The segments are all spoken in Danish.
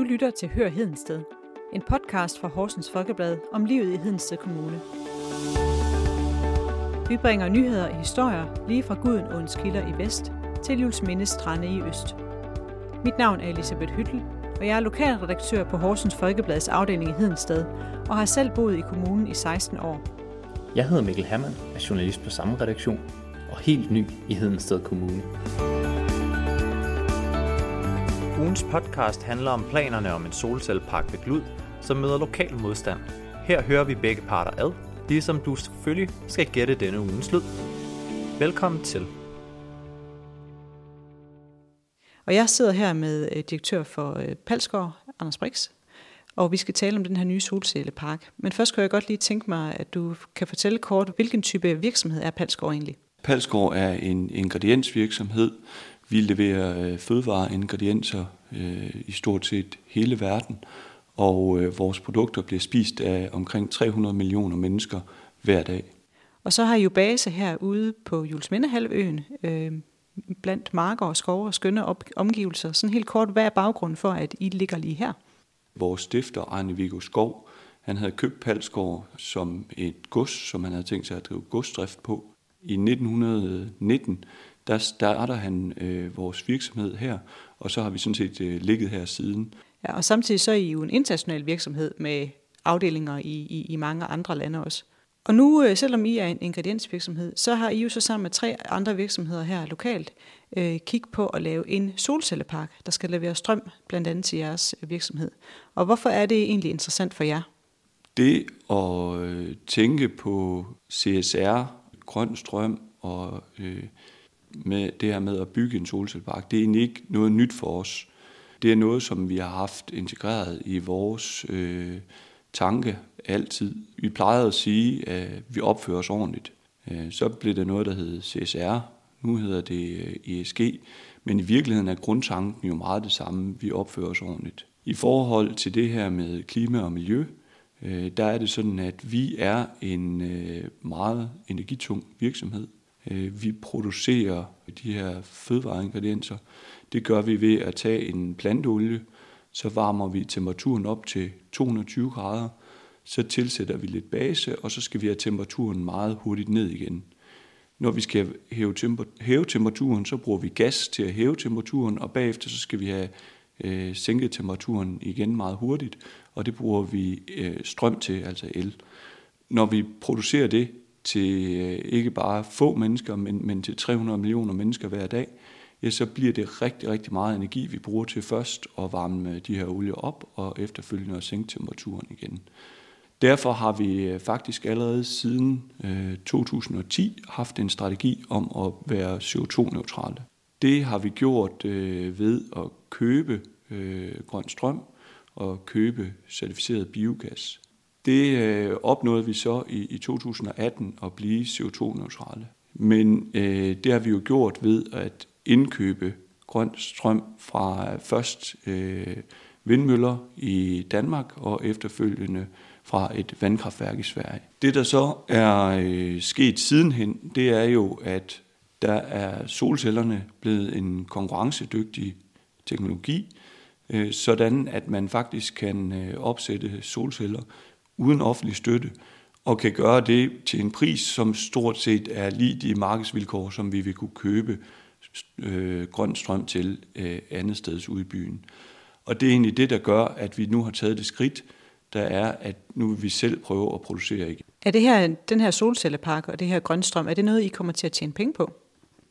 Du lytter til Hør Hedensted, en podcast fra Horsens Folkeblad om livet i Hedensted Kommune. Vi bringer nyheder og historier lige fra Gudenåens kilder i vest til Julesminde strande i øst. Mit navn er Elisabeth Hyttel, og jeg er lokalredaktør på Horsens Folkeblads afdeling i Hedensted og har selv boet i kommunen i 16 år. Jeg hedder Mikkel Hermann, er journalist på samme redaktion og helt ny i Hedensted Kommune. Ugens podcast handler om planerne om en solcellepark ved Glud, som møder lokal modstand. Her hører vi begge parter ad, ligesom du selvfølgelig skal gætte denne ugens lyd. Velkommen til. Og jeg sidder her med øh, direktør for øh, Palsgaard, Anders Brix, og vi skal tale om den her nye solcellepark. Men først kan jeg godt lige tænke mig, at du kan fortælle kort, hvilken type virksomhed er Palsgaard egentlig? Palsgaard er en ingrediensvirksomhed. Vi leverer øh, fødevareingredienser øh, i stort set hele verden, og øh, vores produkter bliver spist af omkring 300 millioner mennesker hver dag. Og så har I jo base herude på Julesmindehalvøen, øh, blandt marker og skove og skønne op- omgivelser. Sådan helt kort, hvad er baggrunden for, at I ligger lige her? Vores stifter, Arne Viggo Skov, han havde købt Palsgaard som et gods, som han havde tænkt sig at drive godsdrift på. I 1919, der starter han øh, vores virksomhed her, og så har vi sådan set øh, ligget her siden. Ja, og samtidig så er I jo en international virksomhed med afdelinger i, i, i mange andre lande også. Og nu, øh, selvom I er en ingrediensvirksomhed, så har I jo så sammen med tre andre virksomheder her lokalt øh, kigge på at lave en solcellepark, der skal levere strøm blandt andet til jeres virksomhed. Og hvorfor er det egentlig interessant for jer? Det at øh, tænke på CSR, grøn strøm og øh, med det her med at bygge en solcellepark, det er egentlig ikke noget nyt for os. Det er noget, som vi har haft integreret i vores øh, tanke altid. Vi plejede at sige, at vi opfører os ordentligt. Øh, så blev det noget, der hed CSR. Nu hedder det øh, ESG. Men i virkeligheden er grundtanken jo meget det samme. Vi opfører os ordentligt. I forhold til det her med klima og miljø, øh, der er det sådan, at vi er en meget energitung virksomhed. Øh, vi producerer de her fødevareingredienser. Det gør vi ved at tage en planteolie, så varmer vi temperaturen op til 220 grader, så tilsætter vi lidt base, og så skal vi have temperaturen meget hurtigt ned igen. Når vi skal hæve, temper, hæve temperaturen, så bruger vi gas til at hæve temperaturen, og bagefter så skal vi have øh, sænket temperaturen igen meget hurtigt, og det bruger vi øh, strøm til, altså el. Når vi producerer det til øh, ikke bare få mennesker, men, men til 300 millioner mennesker hver dag, ja, så bliver det rigtig, rigtig meget energi, vi bruger til først at varme de her olier op, og efterfølgende at sænke temperaturen igen. Derfor har vi øh, faktisk allerede siden øh, 2010 haft en strategi om at være CO2-neutrale. Det har vi gjort øh, ved at købe grøn strøm og købe certificeret biogas. Det øh, opnåede vi så i 2018 at blive CO2-neutrale. Men øh, det har vi jo gjort ved at indkøbe grøn strøm fra først øh, vindmøller i Danmark og efterfølgende fra et vandkraftværk i Sverige. Det, der så er øh, sket sidenhen, det er jo, at der er solcellerne blevet en konkurrencedygtig teknologi, øh, sådan at man faktisk kan øh, opsætte solceller uden offentlig støtte, og kan gøre det til en pris, som stort set er lige de markedsvilkår, som vi vil kunne købe øh, grøn strøm til øh, andet steds ude i byen. Og det er egentlig det, der gør, at vi nu har taget det skridt, der er, at nu vil vi selv prøve at producere igen. Er det her, den her solcellepark og det her grønstrøm, er det noget, I kommer til at tjene penge på?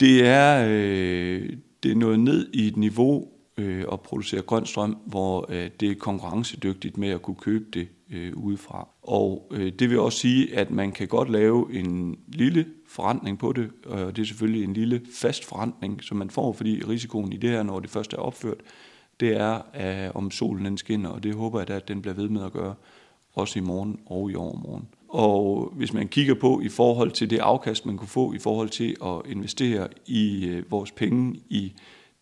Det er, øh, det er noget ned i et niveau øh, at producere grøn strøm, hvor øh, det er konkurrencedygtigt med at kunne købe det øh, udefra. Og øh, det vil også sige, at man kan godt lave en lille forandring på det, og det er selvfølgelig en lille fast forandring, som man får, fordi risikoen i det her, når det først er opført, det er, at om solen den skinner, og det håber jeg da, at den bliver ved med at gøre, også i morgen og i overmorgen. Og hvis man kigger på i forhold til det afkast, man kunne få i forhold til at investere i øh, vores penge i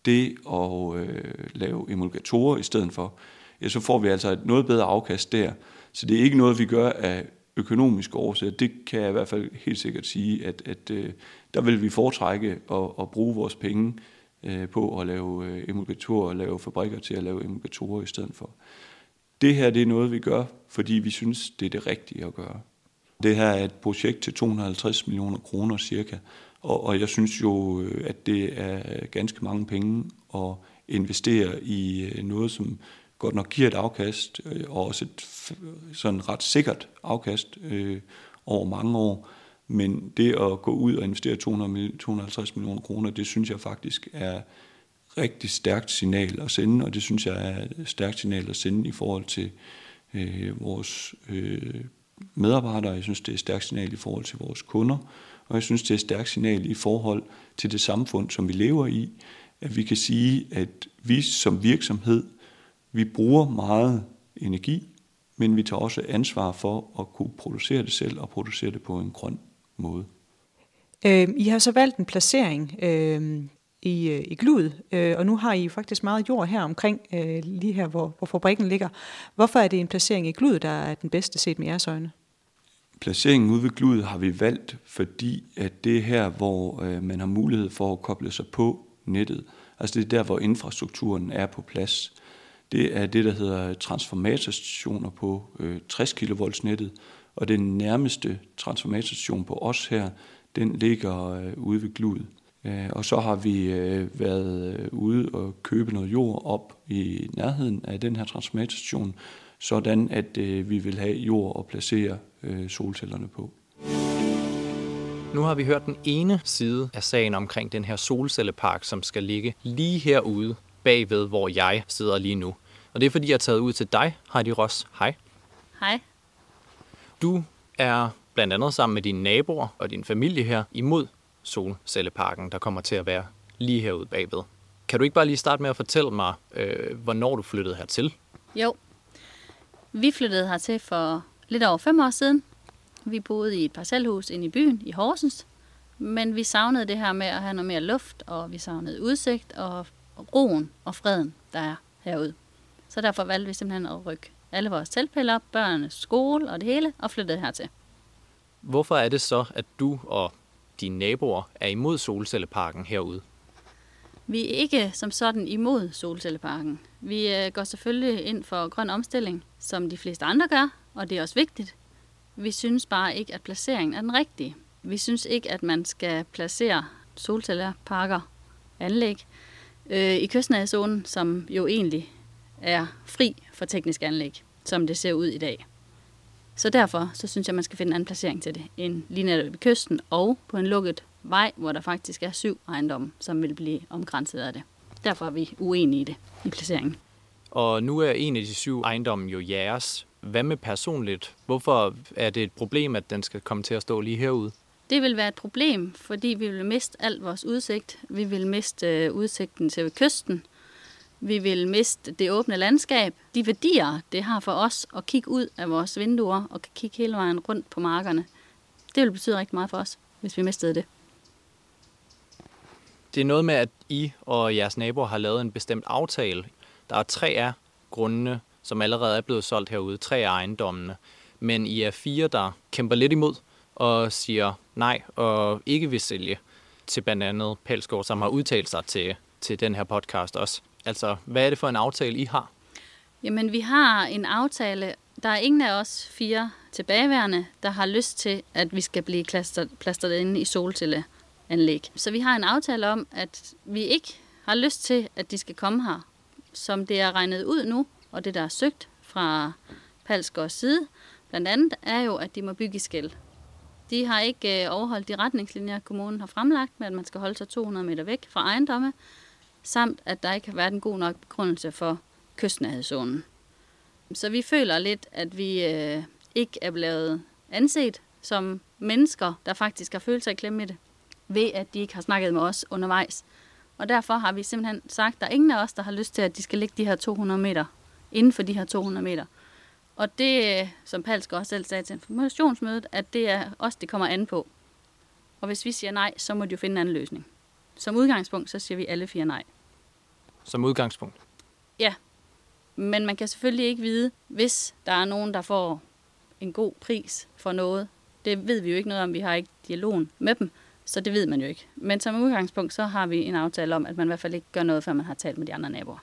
det at øh, lave emulgatorer i stedet for, ja, så får vi altså et noget bedre afkast der. Så det er ikke noget, vi gør af økonomiske årsager. Det kan jeg i hvert fald helt sikkert sige, at, at øh, der vil vi foretrække at, at bruge vores penge øh, på at lave øh, emulgatorer og lave fabrikker til at lave emulgatorer i stedet for. Det her det er noget, vi gør, fordi vi synes, det er det rigtige at gøre. Det her er et projekt til 250 millioner kroner cirka, og, og jeg synes jo, øh, at det er ganske mange penge at investere i øh, noget, som godt nok giver et afkast, øh, og også et sådan ret sikkert afkast øh, over mange år. Men det at gå ud og investere 200, 250 millioner kroner, det synes jeg faktisk er rigtig stærkt signal at sende, og det synes jeg er et stærkt signal at sende i forhold til øh, vores øh, medarbejdere. Jeg synes, det er et stærkt signal i forhold til vores kunder, og jeg synes, det er et stærkt signal i forhold til det samfund, som vi lever i, at vi kan sige, at vi som virksomhed, vi bruger meget energi, men vi tager også ansvar for at kunne producere det selv og producere det på en grøn måde. Øh, I har så valgt en placering øhm, øh, i, i Glud, øh, og nu har I faktisk meget jord her omkring, øh, lige her, hvor, hvor fabrikken ligger. Hvorfor er det en placering i Glud, der er den bedste set med jeres øjne? Placeringen ude ved Glud har vi valgt, fordi at det er her, hvor øh, man har mulighed for at koble sig på nettet. Altså det er der, hvor infrastrukturen er på plads. Det er det, der hedder transformatorstationer på øh, 60 kV nettet, og den nærmeste transformatorstation på os her, den ligger øh, ude ved Glud. Øh, og så har vi øh, været øh, ude og købe noget jord op i nærheden af den her transformatorstation, sådan at vi vil have jord at placere solcellerne på. Nu har vi hørt den ene side af sagen omkring den her solcellepark, som skal ligge lige herude bagved, hvor jeg sidder lige nu. Og det er fordi, jeg er taget ud til dig, Heidi Ross. Hej. Hej. Du er blandt andet sammen med dine naboer og din familie her imod solcelleparken, der kommer til at være lige herude bagved. Kan du ikke bare lige starte med at fortælle mig, øh, hvornår du flyttede hertil? Jo, vi flyttede hertil for lidt over fem år siden. Vi boede i et parcelhus inde i byen i Horsens, men vi savnede det her med at have noget mere luft, og vi savnede udsigt og roen og freden, der er herude. Så derfor valgte vi simpelthen at rykke alle vores teltpiller op, børnenes skole og det hele, og flyttede hertil. Hvorfor er det så, at du og dine naboer er imod solcelleparken herude? Vi er ikke som sådan imod solcelleparken. Vi øh, går selvfølgelig ind for grøn omstilling, som de fleste andre gør, og det er også vigtigt. Vi synes bare ikke, at placeringen er den rigtige. Vi synes ikke, at man skal placere solcelleparker, anlæg, øh, i kystnærzonen, som jo egentlig er fri for tekniske anlæg, som det ser ud i dag. Så derfor så synes jeg, at man skal finde en anden placering til det, end lige netop ved kysten og på en lukket vej, hvor der faktisk er syv ejendomme, som vil blive omgrænset af det. Derfor er vi uenige i det, i placeringen. Og nu er en af de syv ejendomme jo jeres. Hvad med personligt? Hvorfor er det et problem, at den skal komme til at stå lige herude? Det vil være et problem, fordi vi vil miste alt vores udsigt. Vi vil miste øh, udsigten til kysten. Vi vil miste det åbne landskab. De værdier, det har for os at kigge ud af vores vinduer og kan kigge hele vejen rundt på markerne, det vil betyde rigtig meget for os, hvis vi mistede det. Det er noget med, at I og jeres naboer har lavet en bestemt aftale. Der er tre af grundene, som allerede er blevet solgt herude, tre af ejendommene. Men I er fire, der kæmper lidt imod og siger nej og ikke vil sælge til blandt andet Pelsgaard, som har udtalt sig til, til den her podcast også. Altså, hvad er det for en aftale, I har? Jamen, vi har en aftale. Der er ingen af os fire tilbageværende, der har lyst til, at vi skal blive plastret, plastret inde i anlæg. Så vi har en aftale om, at vi ikke har lyst til, at de skal komme her. Som det er regnet ud nu, og det der er søgt fra Palsgaards side, blandt andet er jo, at de må bygge i skæld. De har ikke øh, overholdt de retningslinjer, kommunen har fremlagt med, at man skal holde sig 200 meter væk fra ejendomme, samt at der ikke har været en god nok begrundelse for kystnærhedszonen. Så vi føler lidt, at vi øh, ikke er blevet anset som mennesker, der faktisk har følt sig i klemme i det, ved at de ikke har snakket med os undervejs. Og derfor har vi simpelthen sagt, at der er ingen af os, der har lyst til, at de skal ligge de her 200 meter, inden for de her 200 meter. Og det, som Palsk også selv sagde til informationsmødet, at det er os, det kommer an på. Og hvis vi siger nej, så må de jo finde en anden løsning. Som udgangspunkt, så siger vi alle fire nej som udgangspunkt? Ja, men man kan selvfølgelig ikke vide, hvis der er nogen, der får en god pris for noget. Det ved vi jo ikke noget om, vi har ikke dialogen med dem. Så det ved man jo ikke. Men som udgangspunkt, så har vi en aftale om, at man i hvert fald ikke gør noget, før man har talt med de andre naboer.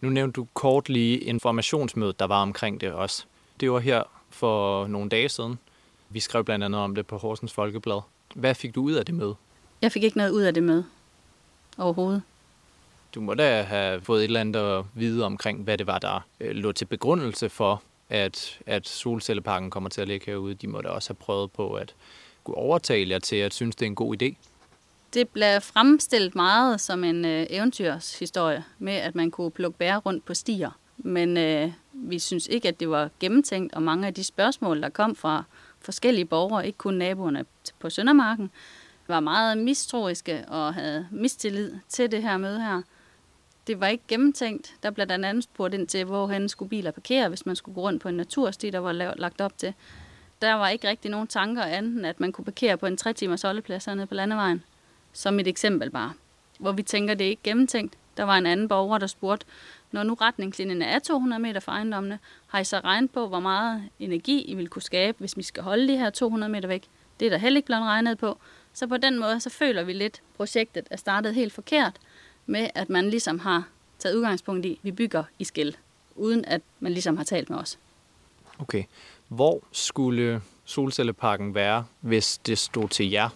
Nu nævnte du kort lige informationsmødet, der var omkring det også. Det var her for nogle dage siden. Vi skrev blandt andet om det på Horsens Folkeblad. Hvad fik du ud af det møde? Jeg fik ikke noget ud af det møde overhovedet. Du må da have fået et eller andet at vide omkring, hvad det var, der øh, lå til begrundelse for, at, at solcelleparken kommer til at ligge herude. De må da også have prøvet på at kunne overtale jer til at synes, det er en god idé. Det blev fremstillet meget som en øh, eventyrshistorie med, at man kunne plukke bær rundt på stier. Men øh, vi synes ikke, at det var gennemtænkt, og mange af de spørgsmål, der kom fra forskellige borgere, ikke kun naboerne på Søndermarken, var meget mistroiske og havde mistillid til det her møde her. Det var ikke gennemtænkt. Der blev blandt andet spurgt ind til, hvorhen skulle biler parkere, hvis man skulle gå rundt på en natursti, der var lagt op til. Der var ikke rigtig nogen tanker anden, at man kunne parkere på en 3 timers holdeplads hernede på landevejen. Som et eksempel bare. Hvor vi tænker, det er ikke gennemtænkt. Der var en anden borger, der spurgte, når nu retningslinjen er 200 meter fra ejendommene, har I så regnet på, hvor meget energi I vil kunne skabe, hvis vi skal holde de her 200 meter væk? Det er der heller ikke blevet regnet på. Så på den måde, så føler vi lidt, at projektet er startet helt forkert, med at man ligesom har taget udgangspunkt i, at vi bygger i skæld, uden at man ligesom har talt med os. Okay. Hvor skulle solcelleparken være, hvis det stod til jer?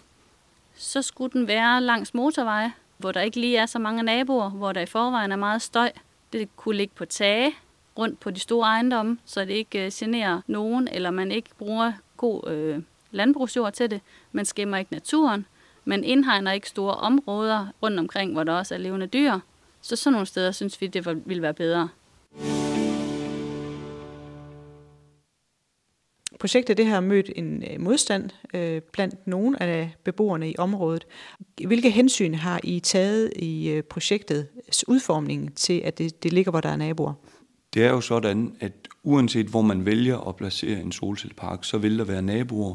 Så skulle den være langs motorveje, hvor der ikke lige er så mange naboer, hvor der i forvejen er meget støj. Det kunne ligge på tage rundt på de store ejendomme, så det ikke øh, generer nogen, eller man ikke bruger god øh, landbrugsjord til det. Man skæmmer ikke naturen. Man indhegner ikke store områder rundt omkring, hvor der også er levende dyr. Så sådan nogle steder synes vi, det ville være bedre. Projektet det har mødt en øh, modstand øh, blandt nogle af beboerne i området. Hvilke hensyn har I taget i øh, projektets udformning til, at det, det ligger, hvor der er naboer? Det er jo sådan, at uanset hvor man vælger at placere en solcellepark, så vil der være naboer,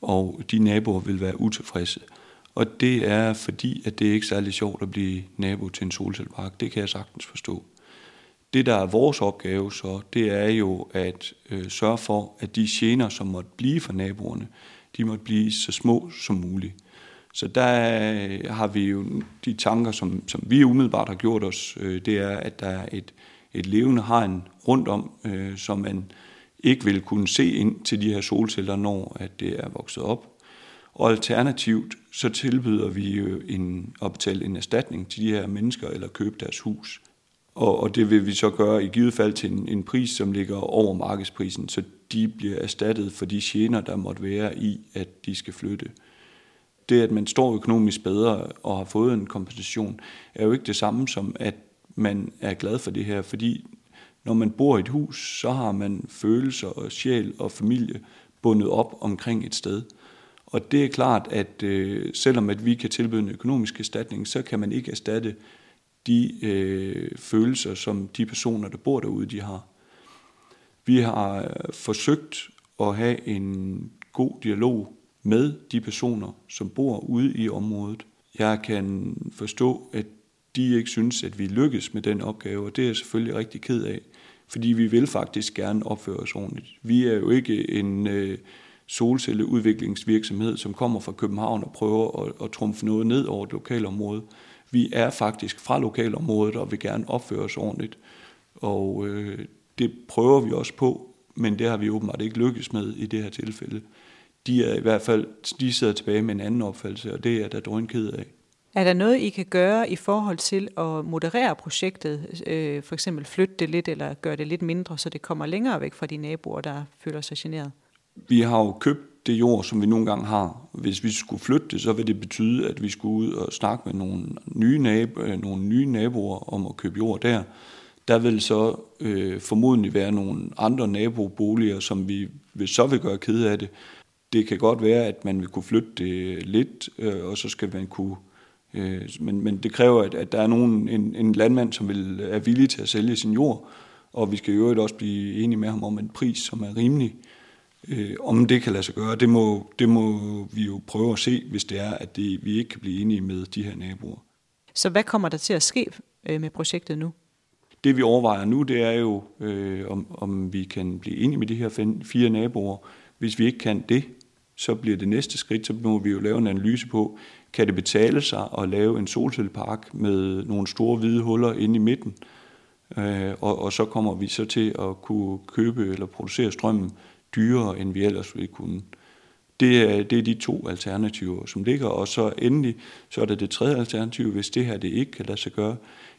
og de naboer vil være utilfredse. Og det er fordi, at det er ikke særlig sjovt at blive nabo til en solcellepark. Det kan jeg sagtens forstå. Det, der er vores opgave så, det er jo at øh, sørge for, at de gener, som måtte blive for naboerne, de måtte blive så små som muligt. Så der øh, har vi jo de tanker, som, som vi umiddelbart har gjort os, øh, det er, at der er et, et levende hegn rundt om, øh, som man ikke vil kunne se ind til de her solceller, når at det er vokset op. Og alternativt, så tilbyder vi jo en, at betale en erstatning til de her mennesker, eller købe deres hus. Og, og det vil vi så gøre i givet fald til en, en pris, som ligger over markedsprisen, så de bliver erstattet for de gener, der måtte være i, at de skal flytte. Det, at man står økonomisk bedre og har fået en kompensation, er jo ikke det samme som, at man er glad for det her, fordi når man bor i et hus, så har man følelser og sjæl og familie bundet op omkring et sted. Og det er klart, at øh, selvom at vi kan tilbyde en økonomisk erstatning, så kan man ikke erstatte de øh, følelser, som de personer, der bor derude, de har. Vi har øh, forsøgt at have en god dialog med de personer, som bor ude i området. Jeg kan forstå, at de ikke synes, at vi lykkes med den opgave, og det er jeg selvfølgelig rigtig ked af, fordi vi vil faktisk gerne opføre os ordentligt. Vi er jo ikke en øh, solcelleudviklingsvirksomhed, som kommer fra København og prøver at, at trumfe noget ned over et lokalområde. Vi er faktisk fra lokalområdet og vil gerne opføre os ordentligt. Og øh, det prøver vi også på, men det har vi åbenbart ikke lykkes med i det her tilfælde. De er i hvert fald, de sidder tilbage med en anden opfattelse, og det er der drøn ked af. Er der noget, I kan gøre i forhold til at moderere projektet? Øh, for eksempel flytte det lidt, eller gøre det lidt mindre, så det kommer længere væk fra de naboer, der føler sig generet? Vi har jo købt det jord, som vi nogle gange har. Hvis vi skulle flytte det, så vil det betyde, at vi skulle ud og snakke med nogle nye, nabo, øh, nogle nye naboer om at købe jord der. Der vil så øh, formodentlig være nogle andre naboboliger, som vi vil, så vil gøre ked af det. Det kan godt være, at man vil kunne flytte det lidt, øh, og så skal man kunne Øh, men, men det kræver, at, at der er nogen, en, en landmand, som vil, er villig til at sælge sin jord, og vi skal jo også blive enige med ham om en pris, som er rimelig. Øh, om det kan lade sig gøre, det må, det må vi jo prøve at se, hvis det er, at det, vi ikke kan blive enige med de her naboer. Så hvad kommer der til at ske øh, med projektet nu? Det vi overvejer nu, det er jo, øh, om, om vi kan blive enige med de her fire naboer. Hvis vi ikke kan det, så bliver det næste skridt, så må vi jo lave en analyse på, kan det betale sig at lave en solcellepark med nogle store hvide huller inde i midten, øh, og, og så kommer vi så til at kunne købe eller producere strømmen dyrere, end vi ellers ville kunne. Det er, det er de to alternativer, som ligger, og så endelig, så er der det tredje alternativ, hvis det her det ikke kan lade sig gøre,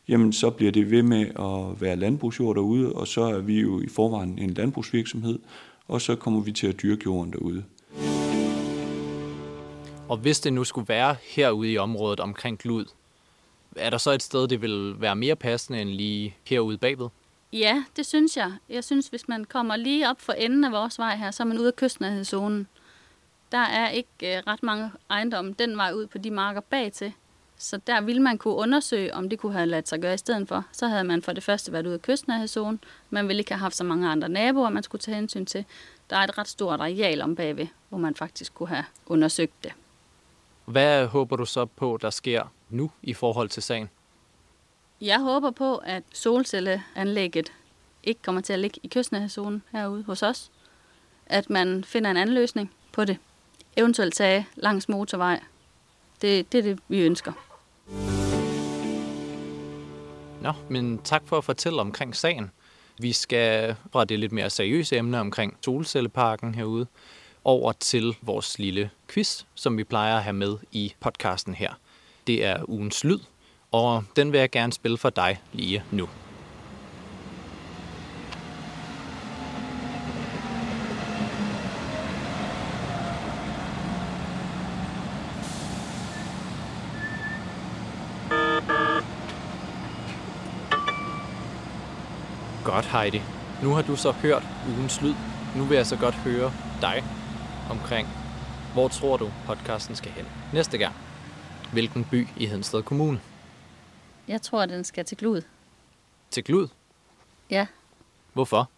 jamen så bliver det ved med at være landbrugsjord derude, og så er vi jo i forvejen en landbrugsvirksomhed, og så kommer vi til at dyrke jorden derude. Og hvis det nu skulle være herude i området omkring Glud, er der så et sted, det vil være mere passende end lige herude bagved? Ja, det synes jeg. Jeg synes, hvis man kommer lige op for enden af vores vej her, så er man ude af kystnærhedszonen. Der er ikke øh, ret mange ejendomme den vej ud på de marker bag til. Så der ville man kunne undersøge, om det kunne have ladt sig gøre i stedet for. Så havde man for det første været ude af kystnærhedszonen. Man ville ikke have haft så mange andre naboer, man skulle tage hensyn til. Der er et ret stort areal om bagved, hvor man faktisk kunne have undersøgt det. Hvad håber du så på, der sker nu i forhold til sagen? Jeg håber på, at solcelleanlægget ikke kommer til at ligge i kystnærhedszonen herude hos os. At man finder en anden løsning på det. Eventuelt tage langs motorvej. Det, det er det, vi ønsker. Nå, men tak for at fortælle omkring sagen. Vi skal fra det lidt mere seriøse emne omkring solcelleparken herude over til vores lille quiz, som vi plejer at have med i podcasten her. Det er ugens lyd, og den vil jeg gerne spille for dig lige nu. Godt, Heidi. Nu har du så hørt ugens lyd. Nu vil jeg så godt høre dig omkring, hvor tror du podcasten skal hen næste gang? Hvilken by i Hedensted Kommune? Jeg tror, den skal til Glud. Til Glud? Ja, Hvorfor?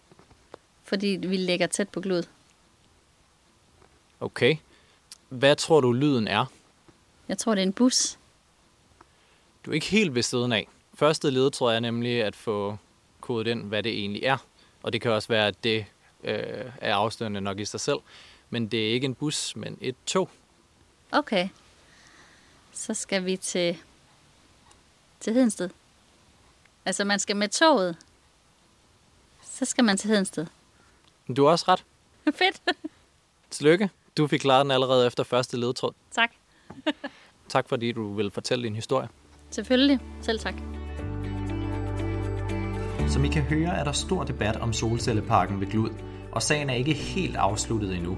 fordi vi ligger tæt på Glud. Okay. Hvad tror du lyden er? Jeg tror, det er en bus. Du er ikke helt ved siden af. Første led tror jeg nemlig at få kodet ind, hvad det egentlig er. Og det kan også være, at det øh, er afstående nok i sig selv. Men det er ikke en bus, men et tog. Okay. Så skal vi til, til Hedensted. Altså, man skal med toget. Så skal man til Hedensted. Du har også ret. Fedt. Tillykke. Du fik klaret den allerede efter første ledtråd. tak. Tak fordi du vil fortælle din historie. Selvfølgelig. Selv tak. Som I kan høre, er der stor debat om solcelleparken ved Glud, og sagen er ikke helt afsluttet endnu.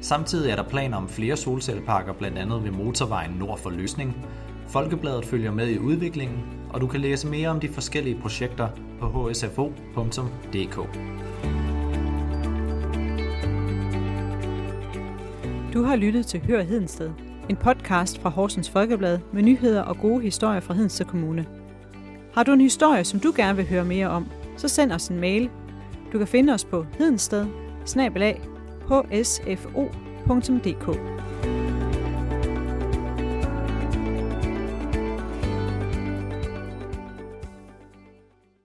Samtidig er der planer om flere solcelleparker, blandt andet ved motorvejen nord for Løsning. Folkebladet følger med i udviklingen, og du kan læse mere om de forskellige projekter på hsfo.dk. Du har lyttet til Hør Hedensted, en podcast fra Horsens Folkeblad med nyheder og gode historier fra Hedensted Kommune. Har du en historie, som du gerne vil høre mere om, så send os en mail. Du kan finde os på hedensted hsfo.dk.